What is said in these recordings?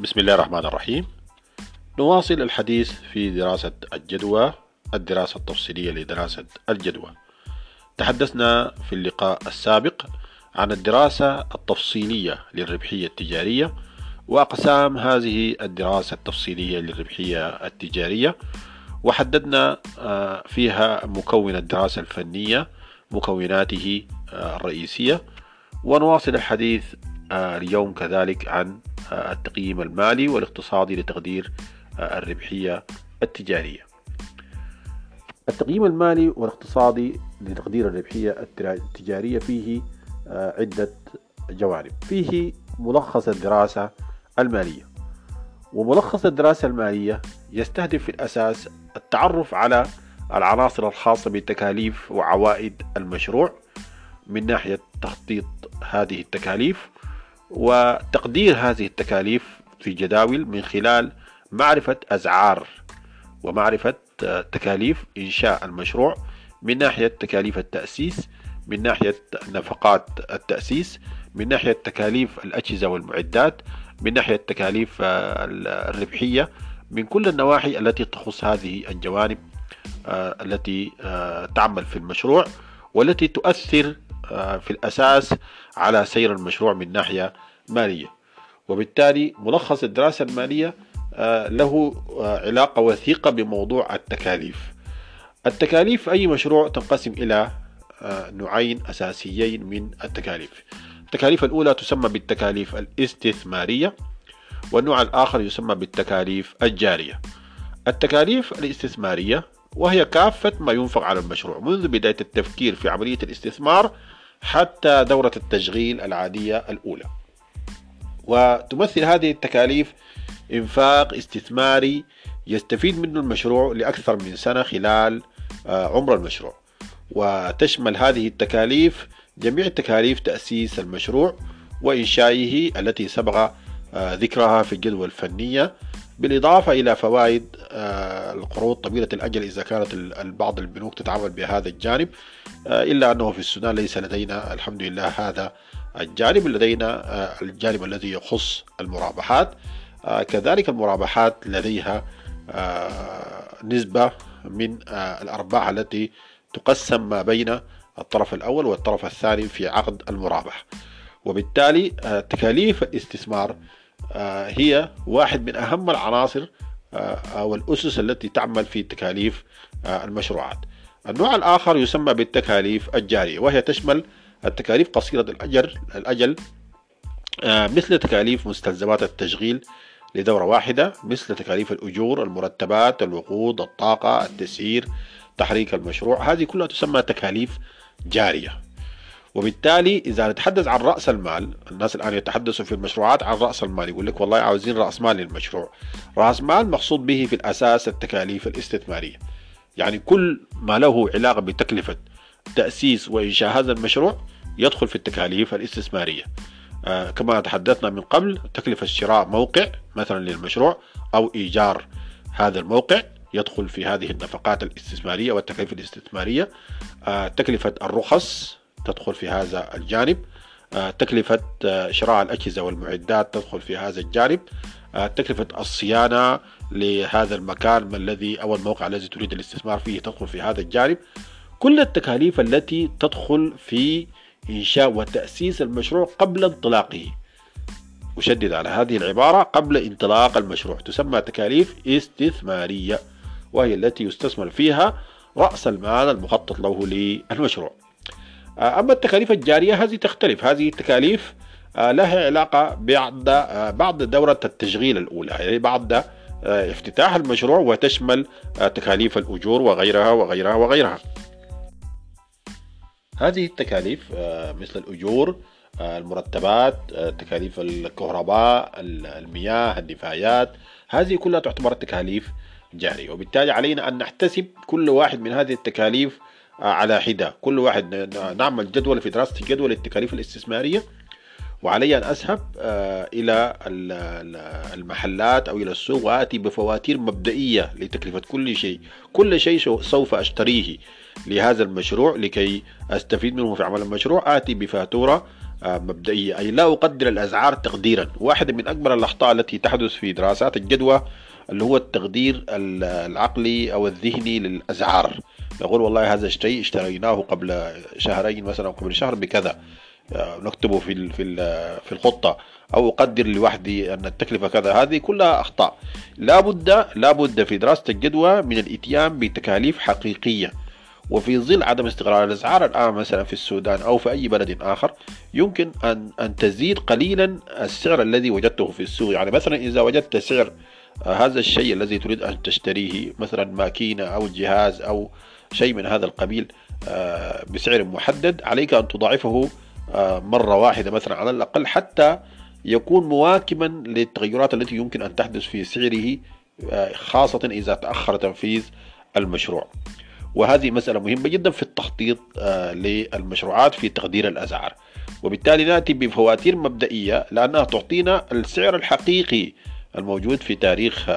بسم الله الرحمن الرحيم. نواصل الحديث في دراسة الجدوى الدراسة التفصيلية لدراسة الجدوى. تحدثنا في اللقاء السابق عن الدراسة التفصيلية للربحية التجارية وأقسام هذه الدراسة التفصيلية للربحية التجارية. وحددنا آه، فيها مكون الدراسة الفنية مكوناته آه، الرئيسية. ونواصل الحديث اليوم كذلك عن التقييم المالي والاقتصادي لتقدير الربحية التجارية. التقييم المالي والاقتصادي لتقدير الربحية التجارية فيه عدة جوانب. فيه ملخص الدراسة المالية. وملخص الدراسة المالية يستهدف في الأساس التعرف على العناصر الخاصة بتكاليف وعوائد المشروع من ناحية تخطيط هذه التكاليف. وتقدير هذه التكاليف في جداول من خلال معرفة أسعار ومعرفة تكاليف إنشاء المشروع من ناحية تكاليف التأسيس من ناحية نفقات التأسيس من ناحية تكاليف الأجهزة والمعدات من ناحية تكاليف الربحية من كل النواحي التي تخص هذه الجوانب آه، التي آه، تعمل في المشروع والتي تؤثر آه، في الأساس على سير المشروع من ناحية مالية. وبالتالي ملخص الدراسة المالية له علاقة وثيقة بموضوع التكاليف. التكاليف أي مشروع تنقسم إلى نوعين أساسيين من التكاليف. التكاليف الأولى تسمى بالتكاليف الاستثمارية والنوع الآخر يسمى بالتكاليف الجارية. التكاليف الاستثمارية وهي كافة ما ينفق على المشروع. منذ بداية التفكير في عملية الاستثمار حتى دورة التشغيل العادية الأولى. وتمثل هذه التكاليف إنفاق استثماري يستفيد منه المشروع لأكثر من سنة خلال آه، عمر المشروع. وتشمل هذه التكاليف جميع تكاليف تأسيس المشروع وإنشائه التي سبق آه، ذكرها في الجدول الفنية بالإضافة إلى فوائد آه، القروض طويلة الأجل إذا كانت بعض البنوك تتعامل بهذا الجانب آه، إلا أنه في السودان ليس لدينا الحمد لله هذا الجانب لدينا الجانب الذي يخص المرابحات كذلك المرابحات لديها نسبة من الأرباح التي تقسم ما بين الطرف الأول والطرف الثاني في عقد المرابح وبالتالي تكاليف الاستثمار آه، هي واحد من أهم العناصر آه، أو الأسس التي تعمل في تكاليف آه، المشروعات. النوع الآخر يسمى بالتكاليف الجارية وهي تشمل التكاليف قصيرة الأجل الأجل مثل تكاليف مستلزمات التشغيل لدورة واحدة مثل تكاليف الأجور المرتبات الوقود الطاقة التسعير تحريك المشروع. هذه كلها تسمى تكاليف جارية. وبالتالي إذا نتحدث عن رأس المال الناس الآن يتحدثوا في المشروعات عن رأس المال يقول لك والله عاوزين رأس مال للمشروع. رأس مال مقصود به في الأساس التكاليف الاستثمارية. يعني كل ما له علاقة بتكلفة تأسيس وإنشاء هذا المشروع يدخل في التكاليف الاستثمارية. آه كما تحدثنا من قبل تكلفة شراء موقع مثلا للمشروع أو إيجار هذا الموقع يدخل في هذه النفقات الاستثمارية والتكاليف الاستثمارية. آه تكلفة الرخص تدخل في هذا الجانب. آه، تكلفة آه، شراء الأجهزة والمعدات تدخل في هذا الجانب. آه، تكلفة الصيانة لهذا المكان الذي أو الموقع الذي تريد الاستثمار فيه تدخل في هذا الجانب. كل التكاليف التي تدخل في إنشاء وتأسيس المشروع قبل انطلاقه. أشدد على هذه العبارة قبل انطلاق المشروع تسمى تكاليف استثمارية وهي التي يستثمر فيها رأس المال المخطط له للمشروع. أما التكاليف الجارية هذه تختلف. هذه التكاليف آه، لها علاقة بعد آه، بعد دورة التشغيل الأولى. يعني بعد افتتاح المشروع وتشمل تكاليف الأجور وغيرها وغيرها وغيرها. هذه التكاليف مثل الأجور المرتبات تكاليف الكهرباء المياه النفايات هذه كلها تعتبر تكاليف جارية. وبالتالي علينا أن نحتسب كل واحد من هذه التكاليف على حدة. كل واحد نعمل جدول في دراسة جدول التكاليف الاستثمارية وعلي أن أذهب آه، إلى المحلات أو إلى السوق وآتي بفواتير مبدئية لتكلفة كل شيء. كل شيء سوف أشتريه لهذا المشروع لكي أستفيد منه في عمل المشروع. آتي بفاتورة مبدئية. أي لا أقدر الأسعار تقديرا. واحدة من أكبر الأخطاء التي تحدث في دراسات الجدوى اللي هو التقدير العقلي أو الذهني للأسعار نقول والله هذا الشيء اشتريناه قبل شهرين مثلا أو قبل شهر بكذا. نكتبه في في في الخطة. أو أقدر لوحدي أن التكلفة كذا. هذه كلها أخطاء. لابد لابد في دراسة الجدوى من الإتيان بتكاليف حقيقية. وفي ظل عدم استقرار الأسعار الآن مثلا في السودان أو في أي بلد آخر يمكن أن أن تزيد قليلا السعر الذي وجدته في السوق. يعني مثلا إذا وجدت سعر هذا الشيء الذي تريد أن تشتريه مثلا ماكينة أو جهاز أو شيء من هذا القبيل آه، بسعر محدد عليك أن تضاعفه آه، مرة واحدة مثلا على الأقل حتى يكون مواكبا للتغيرات التي يمكن أن تحدث في سعره آه، خاصة إذا تأخر تنفيذ المشروع. وهذه مسألة مهمة جدا في التخطيط للمشروعات في تقدير الأسعار. وبالتالي نأتي بفواتير مبدئية لأنها تعطينا السعر الحقيقي الموجود في تاريخ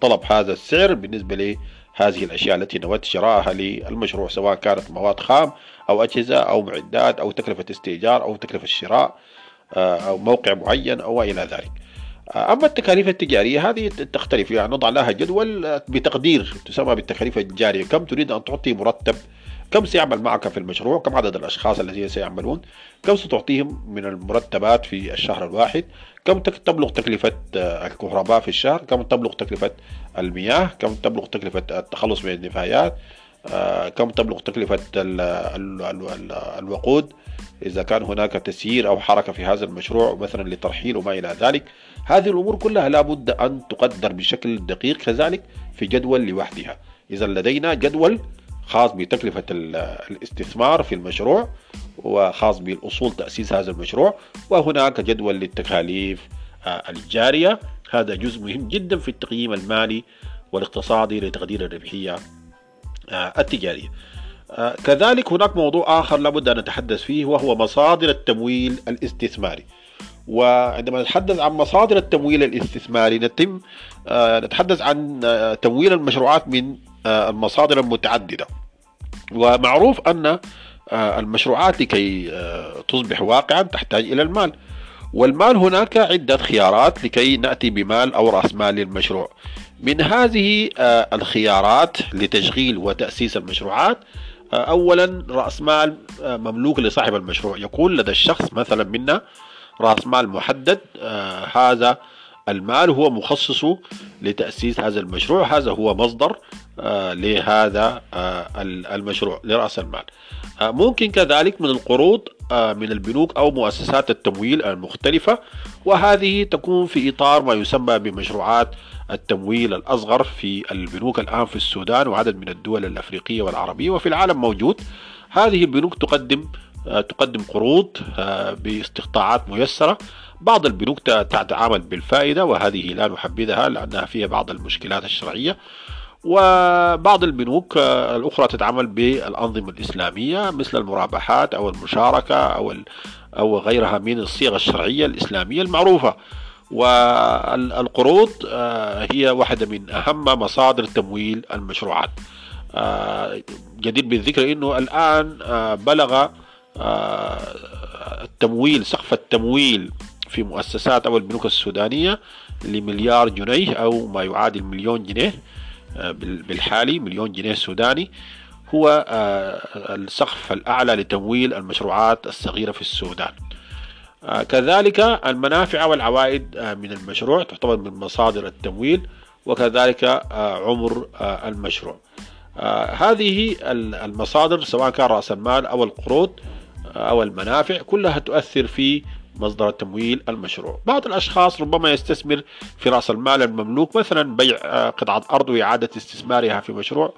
طلب هذا السعر بالنسبة هذه الأشياء التي نود شرائها للمشروع سواء كانت مواد خام أو أجهزة أو معدات أو تكلفة استئجار أو تكلفة شراء آه، أو موقع معين أو إلى ذلك. آه، أما التكاليف التجارية هذه تختلف يعني نضع لها جدول بتقدير تسمى بالتكاليف التجارية كم تريد أن تعطي مرتب كم سيعمل معك في المشروع؟ كم عدد الأشخاص الذين سيعملون؟ كم ستعطيهم من المرتبات في الشهر الواحد؟ كم تبلغ تكلفة آه، الكهرباء في الشهر؟ كم تبلغ تكلفة المياه؟ كم تبلغ تكلفة التخلص من النفايات؟ آه، كم تبلغ تكلفة الوقود؟ إذا كان هناك تسيير أو حركة في هذا المشروع مثلا لترحيل وما إلى ذلك هذه الأمور كلها لابد أن تقدر بشكل دقيق كذلك في جدول لوحدها. إذا لدينا جدول خاص بتكلفة الاستثمار في المشروع وخاص بالأصول تأسيس هذا المشروع وهناك جدول للتكاليف آه، الجارية. هذا جزء مهم جدا في التقييم المالي والاقتصادي لتقدير الربحية آه، التجارية. آه، كذلك هناك موضوع آخر لابد أن نتحدث فيه وهو مصادر التمويل الاستثماري. وعندما نتحدث عن مصادر التمويل الاستثماري نتم نتحدث عن تمويل المشروعات من المصادر المتعددة. ومعروف أن آه، المشروعات لكي آه، تصبح واقعا تحتاج إلى المال. والمال هناك عدة خيارات لكي نأتي بمال أو رأس مال للمشروع. من هذه آه، الخيارات لتشغيل وتأسيس المشروعات أولا رأس مال مملوك لصاحب المشروع. يكون لدى الشخص مثلا منا رأس مال محدد هذا المال هو مخصص لتأسيس هذا المشروع هذا هو مصدر لهذا المشروع لرأس المال. آه، ممكن كذلك من القروض آه، من البنوك أو مؤسسات التمويل المختلفة وهذه تكون في إطار ما يسمى بمشروعات التمويل الأصغر في البنوك الآن في السودان وعدد من الدول الأفريقية والعربية وفي العالم موجود. هذه البنوك تقدم آه، تقدم قروض باستقطاعات ميسرة. بعض البنوك تتعامل بالفائدة وهذه لا نحبذها لأنها فيها بعض المشكلات الشرعية. وبعض البنوك الأخرى تتعامل بالأنظمة الإسلامية مثل المرابحات أو المشاركة أو أو غيرها من الصيغ الشرعية الإسلامية المعروفة. والقروض آه، هي واحدة من أهم مصادر تمويل المشروعات. آه، جدير بالذكر أنه الآن آه، بلغ التمويل سقف التمويل في مؤسسات أو البنوك السودانية لمليار جنيه أو ما يعادل مليون جنيه. بالحالي مليون جنيه سوداني. هو آه، السقف الأعلى لتمويل المشروعات الصغيرة في السودان. آه، كذلك المنافع والعوائد آه، من المشروع تعتبر من مصادر التمويل وكذلك عمر المشروع. هذه المصادر سواء كان رأس المال أو القروض أو المنافع كلها تؤثر في مصدر تمويل المشروع. بعض الأشخاص ربما يستثمر في رأس المال المملوك مثلا بيع آه، قطعة أرض وإعادة استثمارها في مشروع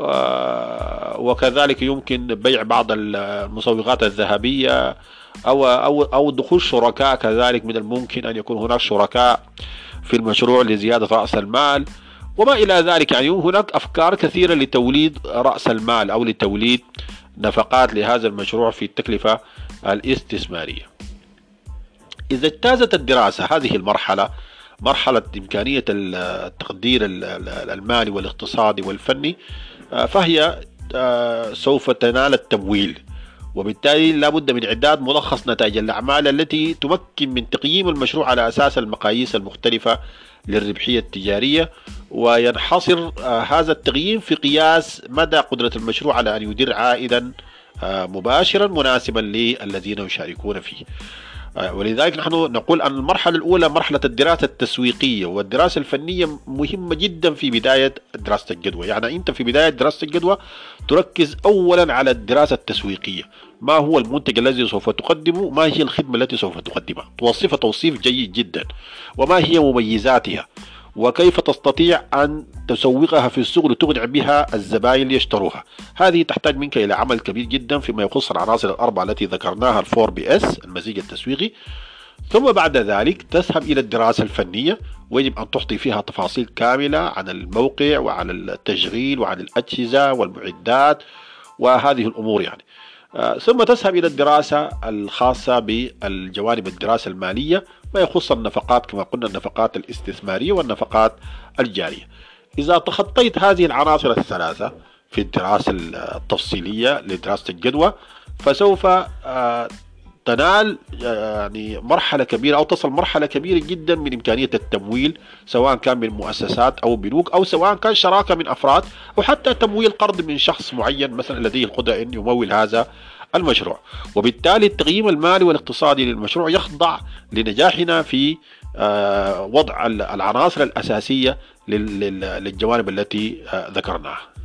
آه، وكذلك يمكن بيع بعض المصوغات الذهبية أو أو أو دخول شركاء كذلك من الممكن أن يكون هناك شركاء في المشروع لزيادة رأس المال. وما إلى ذلك يعني هناك أفكار كثيرة لتوليد رأس المال أو لتوليد نفقات لهذا المشروع في التكلفة الاستثمارية. إذا اجتازت الدراسة هذه المرحلة مرحلة إمكانية التقدير المالي والاقتصادي والفني آه، فهي آه، سوف تنال التمويل. وبالتالي لا بد من إعداد ملخص نتائج الأعمال التي تمكن من تقييم المشروع على أساس المقاييس المختلفة للربحية التجارية وينحصر آه، هذا التقييم في قياس مدى قدرة المشروع على أن يدير عائدا مباشرا مناسبا للذين يشاركون فيه. آه، ولذلك نحن نقول أن المرحلة الأولى مرحلة الدراسة التسويقية والدراسة الفنية مهمة جدا في بداية دراسة الجدوى. يعني أنت في بداية دراسة الجدوى تركز أولا على الدراسة التسويقية. ما هو المنتج الذي سوف تقدمه؟ ما هي الخدمة التي سوف تقدمها؟ توصفها توصيف جيد جدا. وما هي مميزاتها؟ وكيف تستطيع أن تسوقها في السوق لتقنع بها الزبائن ليشتروها؟ هذه تحتاج منك إلى عمل كبير جدا فيما يخص العناصر الأربعة التي ذكرناها ال four Ps المزيج التسويقي. ثم بعد ذلك تذهب إلى الدراسة الفنية ويجب أن تعطي فيها تفاصيل كاملة عن الموقع وعن التشغيل وعن الأجهزة والمعدات وهذه الأمور يعني. ثم تذهب إلى الدراسة الخاصة بالجوانب الدراسة المالية ما يخص النفقات كما قلنا النفقات الاستثمارية والنفقات الجارية. إذا تخطيت هذه العناصر الثلاثة في الدراسة التفصيلية لدراسة الجدوى فسوف آه، تنال يعني مرحلة كبيرة أو تصل مرحلة كبيرة جدا من إمكانية التمويل سواء كان من مؤسسات أو بنوك أو سواء كان شراكة من أفراد أو حتى تمويل قرض من شخص معين مثلا لديه القدرة أن يمول هذا المشروع. وبالتالي التقييم المالي والاقتصادي للمشروع يخضع لنجاحنا في آه، وضع العناصر الأساسية للجوانب التي آه، ذكرناها.